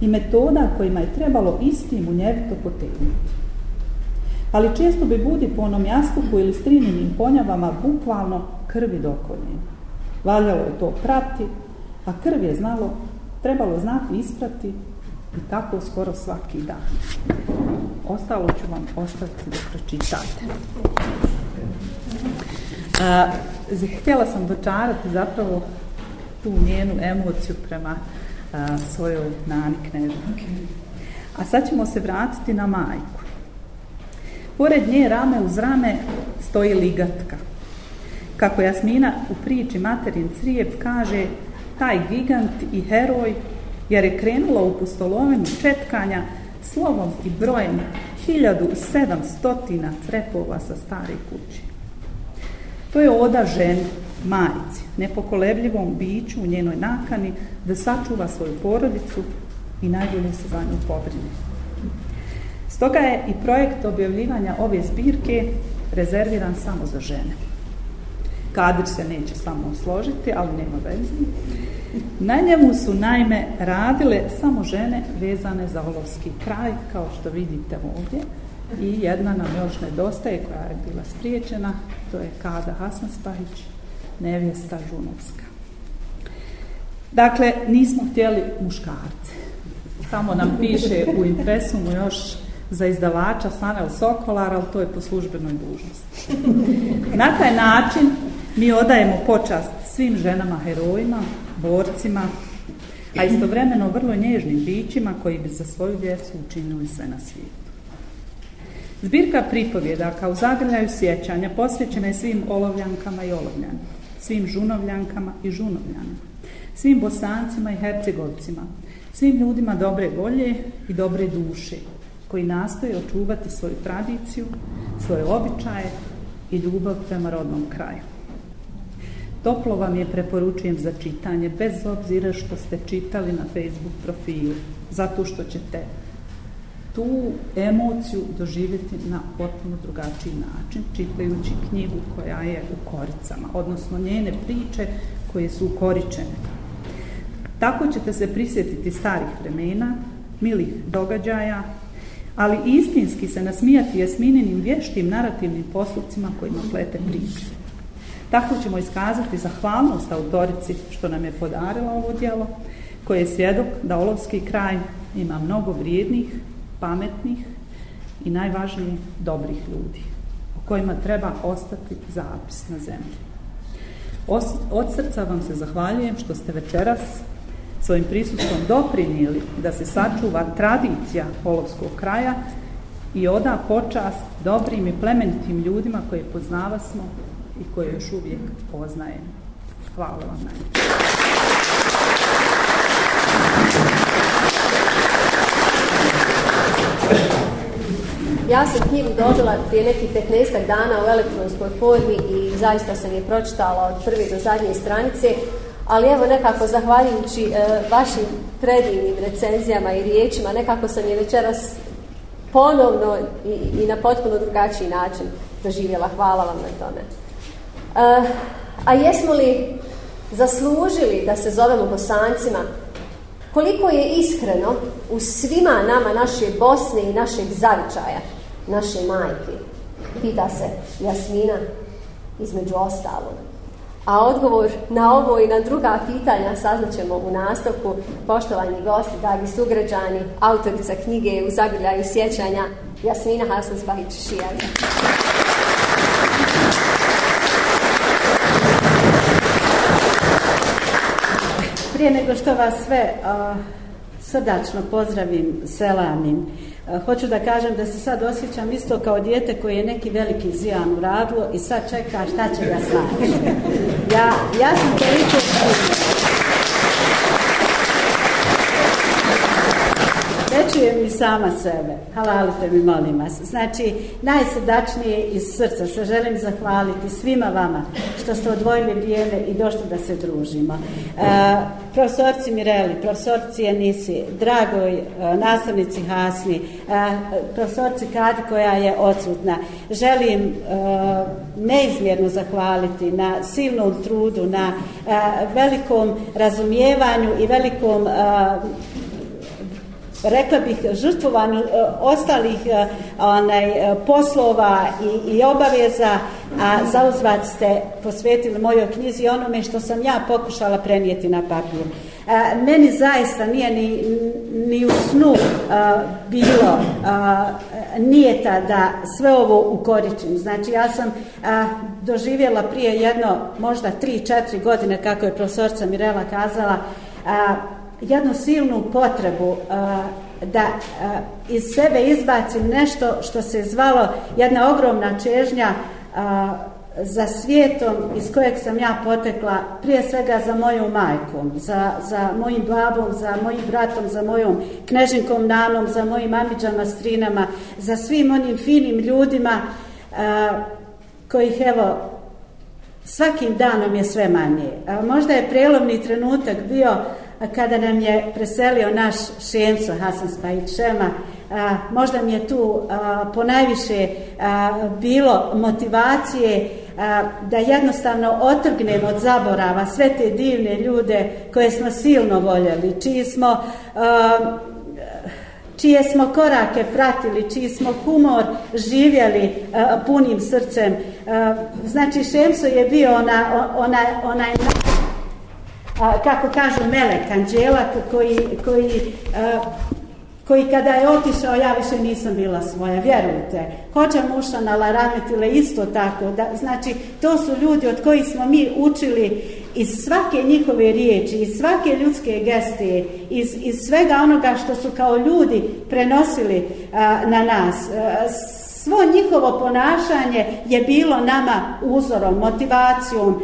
i metoda kojima je trebalo isti munjevito potegnuti. Ali često bi budi po onom jastuku ili strininim ponjavama bukvalno krvi dokoljen. Valjalo je to prati, a krv je znalo, trebalo znati isprati i tako skoro svaki dan. Ostalo ću vam ostati da pročitate htjela sam dočarati zapravo tu njenu emociju prema svojoj nani knježnike. A sad ćemo se vratiti na majku. Pored nje rame uz rame stoji ligatka. Kako Jasmina u priči Materin Crijep kaže, taj gigant i heroj, jer je krenula u pustolovinu četkanja slovom i brojem 1700 trepova sa stare kući. To je oda ženi, majici, nepokolebljivom biću u njenoj nakani da sačuva svoju porodicu i najbolje se za nju pobrine. Stoga je i projekt objavljivanja ove zbirke rezerviran samo za žene. Kadir se neće samo složiti, ali nema veze. Na njemu su naime radile samo žene vezane za Olovski kraj, kao što vidite ovdje, i jedna nam još nedostaje koja je bila spriječena, to je Kada spahić, nevjesta Žunovska. Dakle, nismo htjeli muškarce. Tamo nam piše u impresumu još za izdavača Sanel Sokolar, ali to je po službenoj dužnosti. Na taj način mi odajemo počast svim ženama herojima, borcima, a istovremeno vrlo nježnim bićima koji bi za svoju djecu učinili sve na svijetu. Zbirka pripovjedaka u zagrljaju sjećanja posvećena je svim olovljankama i olovljanima, svim žunovljankama i žunovljanima, svim bosancima i hercegovcima, svim ljudima dobre volje i dobre duše koji nastoje očuvati svoju tradiciju, svoje običaje i ljubav prema rodnom kraju. Toplo vam je preporučujem za čitanje, bez obzira što ste čitali na Facebook profilu, zato što ćete tu emociju doživjeti na potpuno drugačiji način, čitajući knjigu koja je u koricama, odnosno njene priče koje su ukoričene. Tako ćete se prisjetiti starih vremena, milih događaja, ali istinski se nasmijati jasmininim vještim narativnim postupcima kojima plete priče. Tako ćemo iskazati zahvalnost autorici što nam je podarila ovo djelo, koje je svjedok da Olovski kraj ima mnogo vrijednih pametnih i najvažnijih dobrih ljudi o kojima treba ostati zapis na zemlji. od srca vam se zahvaljujem što ste večeras svojim prisustvom doprinijeli da se sačuva tradicija Polovskog kraja i oda počast dobrim i plemenitim ljudima koje poznava smo i koje još uvijek poznajemo. Hvala vam Ja sam knjigu dobila prije nekih 15 dana u elektronskoj formi i zaista sam je pročitala od prve do zadnje stranice, ali evo nekako zahvaljujući e, vašim predivnim recenzijama i riječima, nekako sam je večeras ponovno i, na potpuno drugačiji način doživjela. Hvala vam na tome. E, a jesmo li zaslužili da se zovemo bosancima? Koliko je iskreno u svima nama naše Bosne i našeg zavičaja? naše majke? Pita se Jasmina između ostalog. A odgovor na ovo i na druga pitanja ćemo u nastavku. Poštovani gosti, dragi sugrađani, autorica knjige u zagrljaju sjećanja, Jasmina Hasan Spahić Šijan. Prije nego što vas sve srdačno pozdravim, selanim. E, hoću da kažem da se sad osjećam isto kao dijete koje je neki veliki zijan uradilo i sad čeka šta će ga slati. Ja, ja sam toliko... i sama sebe. Halalite mi, molim vas. Znači, najsrdačnije iz srca se želim zahvaliti svima vama što ste odvojili vrijeme i došli da se družimo. E, profesorci Mireli, profesorci Anisi, dragoj e, nastavnici Hasni, e, profesorci Kadi koja je odsutna, želim neizmjerno zahvaliti na silnom trudu, na velikom razumijevanju i velikom rekla bih, žrtvovanju e, ostalih e, onaj, e, poslova i, i obaveza, a zauzvat ste posvetili mojoj knjizi onome što sam ja pokušala prenijeti na papir. meni zaista nije ni, ni u snu bilo a, nijeta da sve ovo ukoričim. Znači ja sam doživjela prije jedno, možda tri, četiri godine, kako je profesorca Mirela kazala, jednu silnu potrebu uh, da uh, iz sebe izbacim nešto što se zvalo jedna ogromna čežnja uh, za svijetom iz kojeg sam ja potekla, prije svega za mojom majkom, za, za mojim babom, za mojim bratom, za mojom knežinkom nanom, za mojim amiđama, strinama, za svim onim finim ljudima kojih evo svakim danom je sve manje. Možda je prelomni trenutak bio kada nam je preselio naš šenco Hasan Spajić Šema, možda mi je tu po ponajviše bilo motivacije da jednostavno otrgnem od zaborava sve te divne ljude koje smo silno voljeli, čiji smo čije smo korake pratili, čiji smo humor živjeli punim srcem. Znači, Šemso je bio ona, ona, kako kažu Melek Anđela, koji, koji, kada je otišao, ja više nisam bila svoja, vjerujte. hoće Mušana Larametile isto tako. znači, to su ljudi od kojih smo mi učili iz svake njihove riječi, iz svake ljudske gestije, iz, svega onoga što su kao ljudi prenosili na nas. Svo njihovo ponašanje je bilo nama uzorom, motivacijom,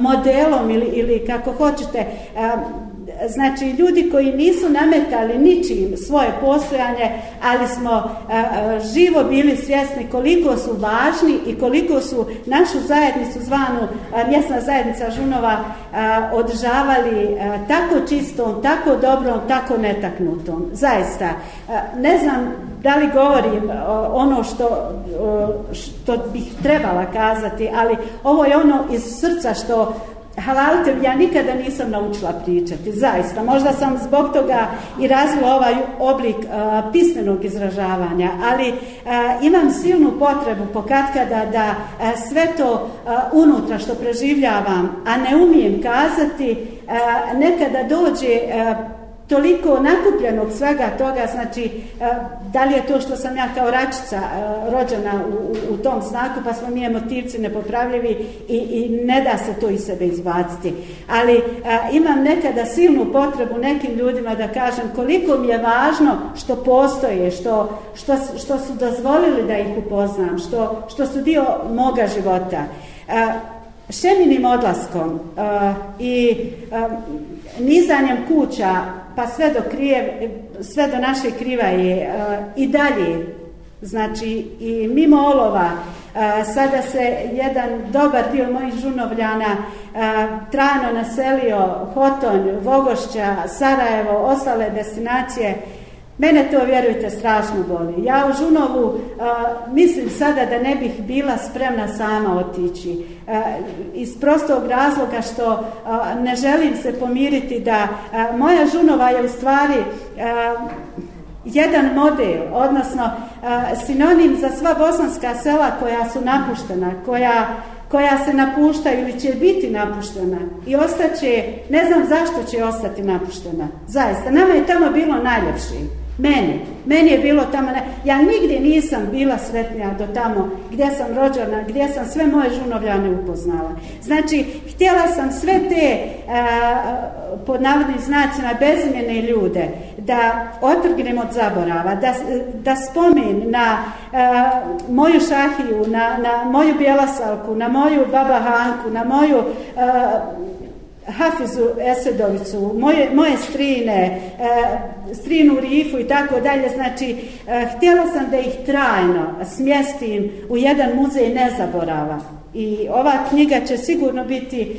modelom ili, ili kako hoćete, Znači, ljudi koji nisu nametali ničim svoje postojanje, ali smo živo bili svjesni koliko su važni i koliko su našu zajednicu zvanu mjesna zajednica Žunova održavali tako čistom, tako dobrom, tako netaknutom. Zaista, ne znam da li govorim ono što, što bih trebala kazati, ali ovo je ono iz srca što halalite, ja nikada nisam naučila pričati, zaista. Možda sam zbog toga i razvila ovaj oblik pismenog izražavanja, ali imam silnu potrebu pokatkada da sve to unutra što preživljavam, a ne umijem kazati, nekada dođe toliko nakupljenog svega toga, znači e, da li je to što sam ja kao račica e, rođena u, u tom znaku pa smo mi emotivci nepopravljivi i, i ne da se to iz sebe izbaciti. Ali e, imam nekada silnu potrebu nekim ljudima da kažem koliko mi je važno što postoje, što, što, su dozvolili da ih upoznam, što, što su dio moga života. A, šeminim odlaskom i nizanjem kuća pa sve do, krije, sve do naše kriva je e, i dalje, znači i mimo olova, e, sada se jedan dobar dio mojih žunovljana e, trajno naselio Hoton, Vogošća, Sarajevo, ostale destinacije Mene to, vjerujte, strašno boli. Ja u Žunovu mislim sada da ne bih bila spremna sama otići. iz prostog razloga što ne želim se pomiriti da moja Žunova je u stvari jedan model, odnosno sinonim za sva bosanska sela koja su napuštena, koja koja se napušta ili će biti napuštena i ostaće, ne znam zašto će ostati napuštena. Zaista, nama je tamo bilo najljepši. Meni. Meni je bilo tamo, ne... ja nigdje nisam bila sretnija do tamo gdje sam rođena, gdje sam sve moje žunovljane upoznala. Znači, htjela sam sve te, e, pod navodnim znacima, bezimene ljude, da otrgnem od zaborava, da, da spomin na e, moju šahiju, na, na moju bjelasalku, na moju babahanku, na moju e, Hafizu Esedovicu, moje, moje strine, e, strinu Rifu i tako dalje, znači e, htjela sam da ih trajno smjestim u jedan muzej nezaborava. I ova knjiga će sigurno biti e,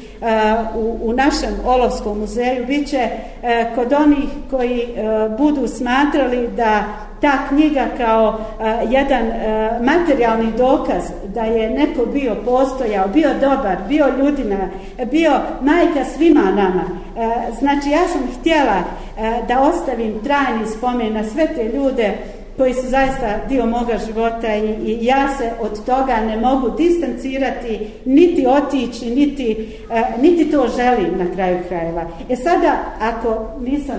u, u našem Olovskom muzeju, bit će kod onih koji budu smatrali da ta knjiga kao e, jedan e, materijalni dokaz da je neko bio postojao, bio dobar, bio ljudina, bio majka svima nama. E, znači ja sam htjela da ostavim trajni spomen na sve te ljude koji su zaista dio moga života i, ja se od toga ne mogu distancirati, niti otići, niti, niti to želim na kraju krajeva. E sada, ako nisam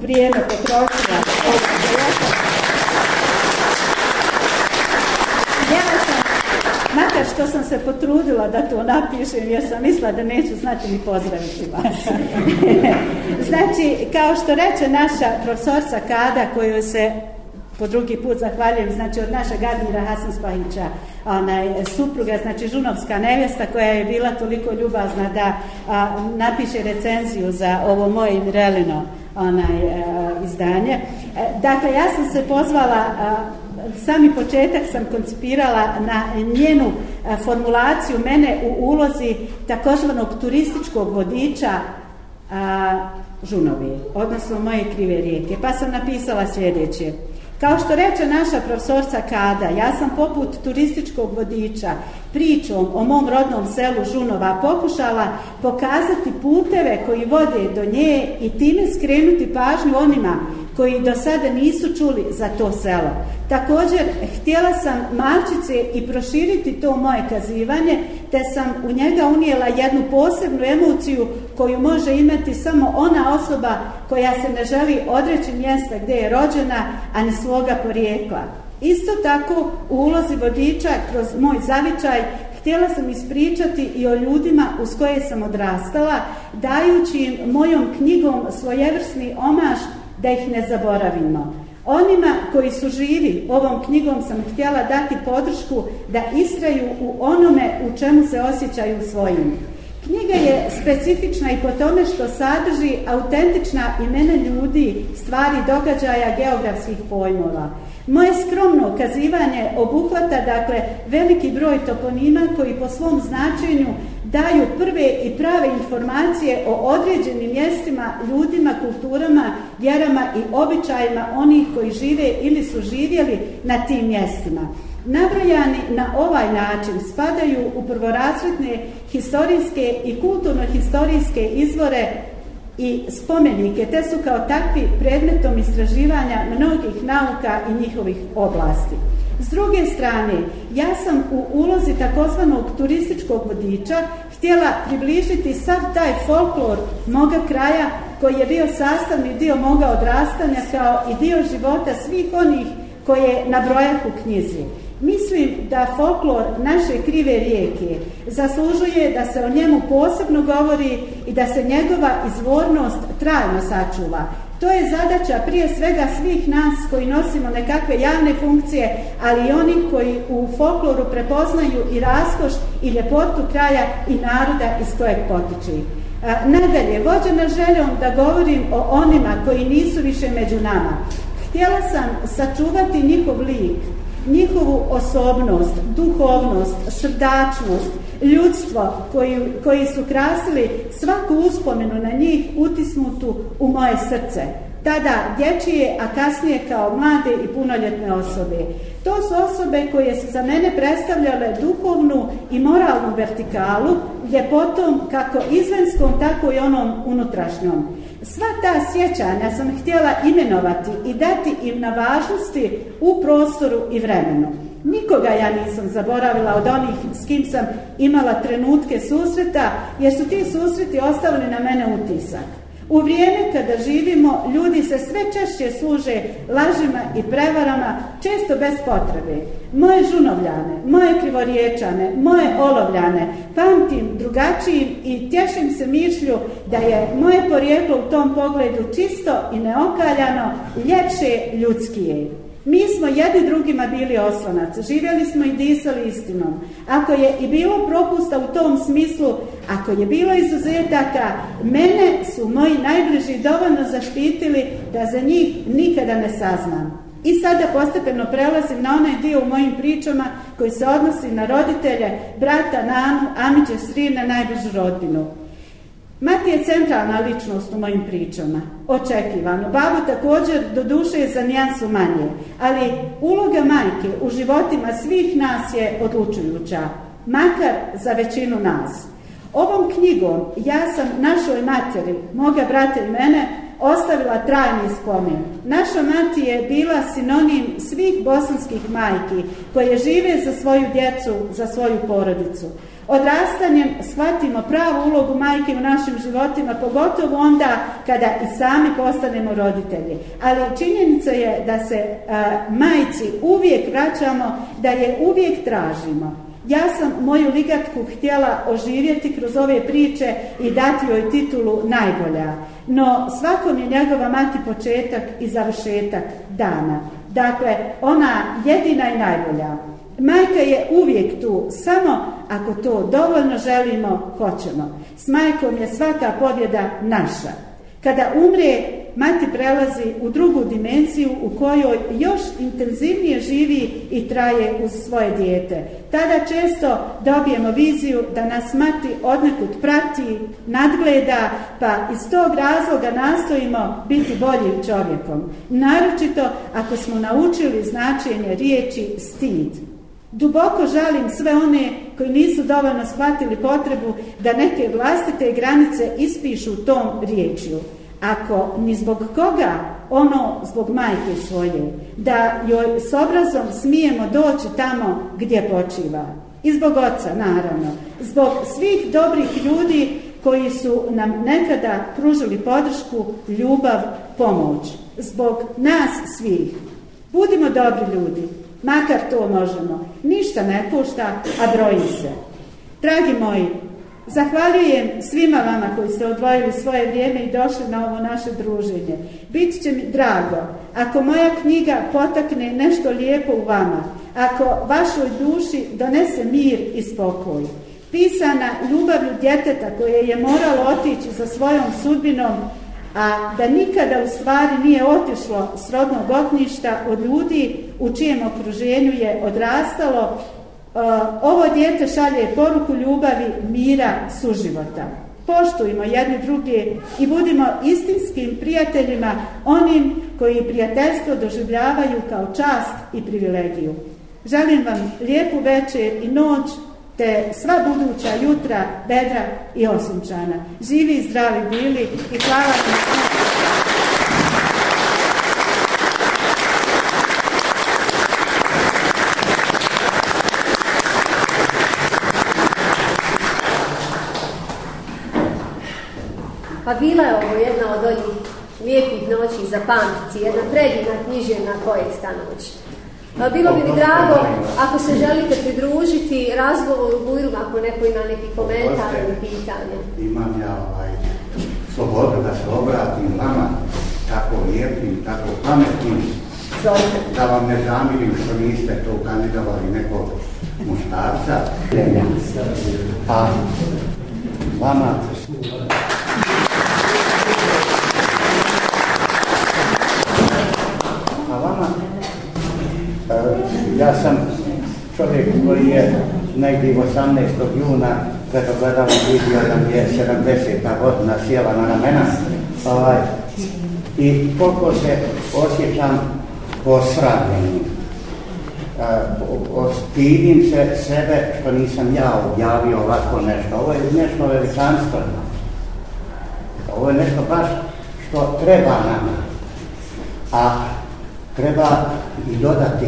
vrijeme potrošnja ja sam, makar što sam se potrudila da to napišem, jer sam mislila da neću znati ni pozdraviti vas. (laughs) znači, kao što reče naša profesorca Kada, koju se po drugi put zahvaljujem, znači od našeg Admira Hasan Spahića, onaj, supruga, znači žunovska nevjesta koja je bila toliko ljubazna da napiše recenziju za ovo moje Mirelino onaj e, izdanje. E, dakle, ja sam se pozvala e, sami početak sam koncipirala na njenu formulaciju mene u ulozi takozvanog turističkog vodiča Žunovi, odnosno moje krive rijeke. Pa sam napisala sljedeće. Kao što reče naša profesorca Kada, ja sam poput turističkog vodiča pričom o mom rodnom selu Žunova pokušala pokazati puteve koji vode do nje i time skrenuti pažnju onima koji do sada nisu čuli za to selo. Također, htjela sam malčice i proširiti to moje kazivanje, te sam u njega unijela jednu posebnu emociju koju može imati samo ona osoba koja se ne želi odreći mjesta gdje je rođena, a ni svoga porijekla. Isto tako u ulozi vodiča kroz moj zavičaj htjela sam ispričati i o ljudima uz koje sam odrastala, dajući im mojom knjigom svojevrsni omaž da ih ne zaboravimo. Onima koji su živi, ovom knjigom sam htjela dati podršku da istraju u onome u čemu se osjećaju svojim. Knjiga je specifična i po tome što sadrži autentična imena ljudi, stvari, događaja, geografskih pojmova. Moje skromno ukazivanje obuhvata dakle veliki broj toponima koji po svom značenju daju prve i prave informacije o određenim mjestima, ljudima, kulturama, vjerama i običajima onih koji žive ili su živjeli na tim mjestima. Nabrojani na ovaj način spadaju u prvorazredne historijske i kulturno-historijske izvore i spomenike, te su kao takvi predmetom istraživanja mnogih nauka i njihovih oblasti. S druge strane, ja sam u ulozi takozvanog turističkog vodiča htjela približiti sav taj folklor moga kraja koji je bio sastavni dio moga odrastanja kao i dio života svih onih koje nabrojah u knjizi. Mislim da folklor naše krive rijeke zaslužuje da se o njemu posebno govori i da se njegova izvornost trajno sačuva. To je zadaća prije svega svih nas koji nosimo nekakve javne funkcije, ali i oni koji u folkloru prepoznaju i raskoš i ljepotu kraja i naroda iz kojeg potiče. Nadalje, vođena željom da govorim o onima koji nisu više među nama. Htjela sam sačuvati njihov lik, njihovu osobnost, duhovnost, srdačnost, ljudstvo koji, koji su krasili svaku uspomenu na njih utisnutu u moje srce. Tada dječije, a kasnije kao mlade i punoljetne osobe. To su osobe koje su za mene predstavljale duhovnu i moralnu vertikalu, potom kako izvenskom, tako i onom unutrašnjom. Sva ta sjećanja sam htjela imenovati i dati im na važnosti u prostoru i vremenu. Nikoga ja nisam zaboravila od onih s kim sam imala trenutke susreta, jer su ti susreti ostavili na mene utisak. U vrijeme kada živimo, ljudi se sve češće služe lažima i prevarama, često bez potrebe. Moje žunovljane, moje krivoriječane, moje olovljane, pamtim drugačijim i tješim se mišlju da je moje porijeklo u tom pogledu čisto i neokaljano, ljepše ljudskije. Mi smo jedni drugima bili oslonac, živjeli smo i disali istinom. Ako je i bilo propusta u tom smislu, ako je bilo izuzetaka, mene su moji najbliži dovoljno zaštitili da za njih nikada ne saznam. I sada postepeno prelazim na onaj dio u mojim pričama koji se odnosi na roditelje, brata, nanu, amiđe, srine, najbližu rodinu. Mati je centralna ličnost u mojim pričama, očekivano. Babu također, do duše je za njansu manje, ali uloga majke u životima svih nas je odlučujuća, makar za većinu nas. Ovom knjigom ja sam našoj materi, moga brata i mene, ostavila trajni spomen. Naša mati je bila sinonim svih bosanskih majki koje žive za svoju djecu, za svoju porodicu. Odrastanjem shvatimo pravu ulogu majke u našim životima, pogotovo onda kada i sami postanemo roditelji. Ali činjenica je da se e, majci uvijek vraćamo, da je uvijek tražimo. Ja sam moju ligatku htjela oživjeti kroz ove priče i dati joj titulu najbolja. No svakom je njegova mati početak i završetak dana. Dakle, ona jedina i najbolja. Majka je uvijek tu, samo ako to dovoljno želimo, hoćemo. S majkom je svaka pobjeda naša. Kada umre, mati prelazi u drugu dimenziju u kojoj još intenzivnije živi i traje uz svoje dijete. Tada često dobijemo viziju da nas mati odnekud prati, nadgleda, pa iz tog razloga nastojimo biti boljim čovjekom. Naročito ako smo naučili značenje riječi stid. Duboko žalim sve one koji nisu dovoljno shvatili potrebu da neke vlastite granice ispišu tom riječju. Ako ni zbog koga, ono zbog majke svoje, da joj s obrazom smijemo doći tamo gdje počiva. I zbog oca, naravno. Zbog svih dobrih ljudi koji su nam nekada pružili podršku, ljubav, pomoć. Zbog nas svih. Budimo dobri ljudi, Makar to možemo. Ništa ne pušta, a broji se. Dragi moji, Zahvaljujem svima vama koji ste odvojili svoje vrijeme i došli na ovo naše druženje. Bit će mi drago ako moja knjiga potakne nešto lijepo u vama, ako vašoj duši donese mir i spokoj. Pisana ljubavlju djeteta koje je moralo otići za svojom sudbinom a da nikada u stvari nije otišlo s rodnog ognjišta od ljudi u čijem okruženju je odrastalo, e, ovo dijete šalje poruku ljubavi, mira, suživota. Poštujmo jedni druge i budimo istinskim prijateljima onim koji prijateljstvo doživljavaju kao čast i privilegiju. Želim vam lijepu večer i noć te sva buduća jutra, bedra i osunčana. Živi i zdravi bili i hvala Pa bila je ovo jedna od onih lijepih noći za pamtici, jedna predivna književna poetska noć. Pa bilo bi mi drago, ako se želite pridružiti razgovoru Bujrum, ako neko ima neki komentar ili pitanje. Imam ja ovaj slobodu da se obratim vama tako lijepim, tako pametnim, da vam ne zamirim što niste to kandidovali nekog muštarca. Pa vama Ja sam čovjek koji je negdje 18. juna kada gledam vidio da mi je 70. godina sjela na ramena ovaj, i koliko se osjećam posravljenim. Ostidim se sebe što nisam ja objavio ovako nešto. Ovo je nešto veličanstveno. Ovo je nešto baš što treba nama. A treba i dodati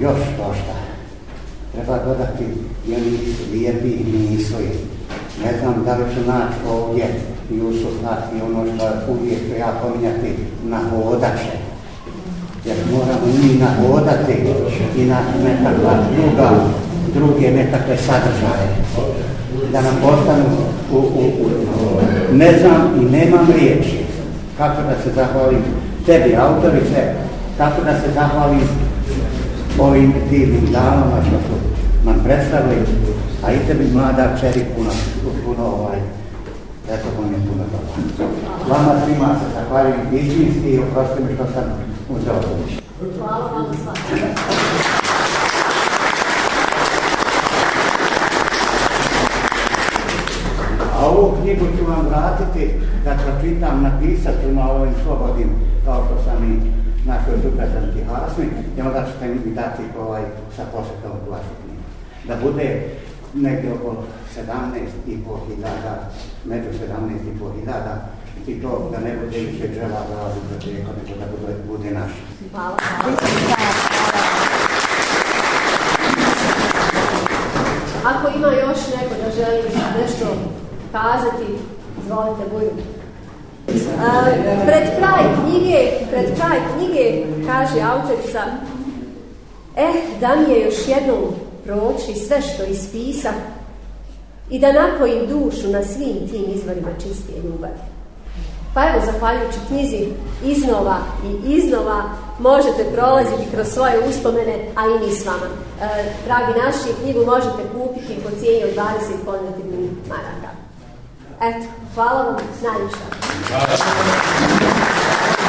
još šta, Treba dodati jedni li lijepi nisu. Ne znam da li ću naći ovdje i i ono što uvijek ja pominjati na hodače. Jer moramo mi nahodati i na nekakva druga, druge nekakve sadržaje. Da nam postanu u, ne znam i nemam riječi kako da se zahvalim tebi, autorice, kako da se zahvalim ovim divnim damama što su nam predstavili, a i tebi mlada čeri puno, puno ovaj, eto vam je puno dobro. Vama svima se zahvaljujem istinski i oprosti mi što sam uzeo to Hvala vam A ovu knjigu ću vam vratiti da pročitam, napisat ću na ovim slobodim, kao što sam i našoj sugrađanki hlasni i onda ćete mi dati ovaj, sa posjetom vašu Da bude negdje oko 17 i po hiljada, među 17 po hiljada i to da ne bude više džela da biblioteka, nego da bude, bude Hvala, Hvala. Ako ima još neko da želi nešto kazati, izvolite, budu. Pred kraj knjige, pred kraj knjige kaže autorica Eh, da mi je još jednom proći sve što ispisa i da napojim dušu na svim tim izvorima čistije ljubavi. Pa evo, zahvaljujući knjizi iznova i iznova možete prolaziti kroz svoje uspomene, a i mi s vama. E, dragi naši, knjigu možete kupiti po cijeni od 20 konvertivnih maraka. Eto, hvala vam najviše.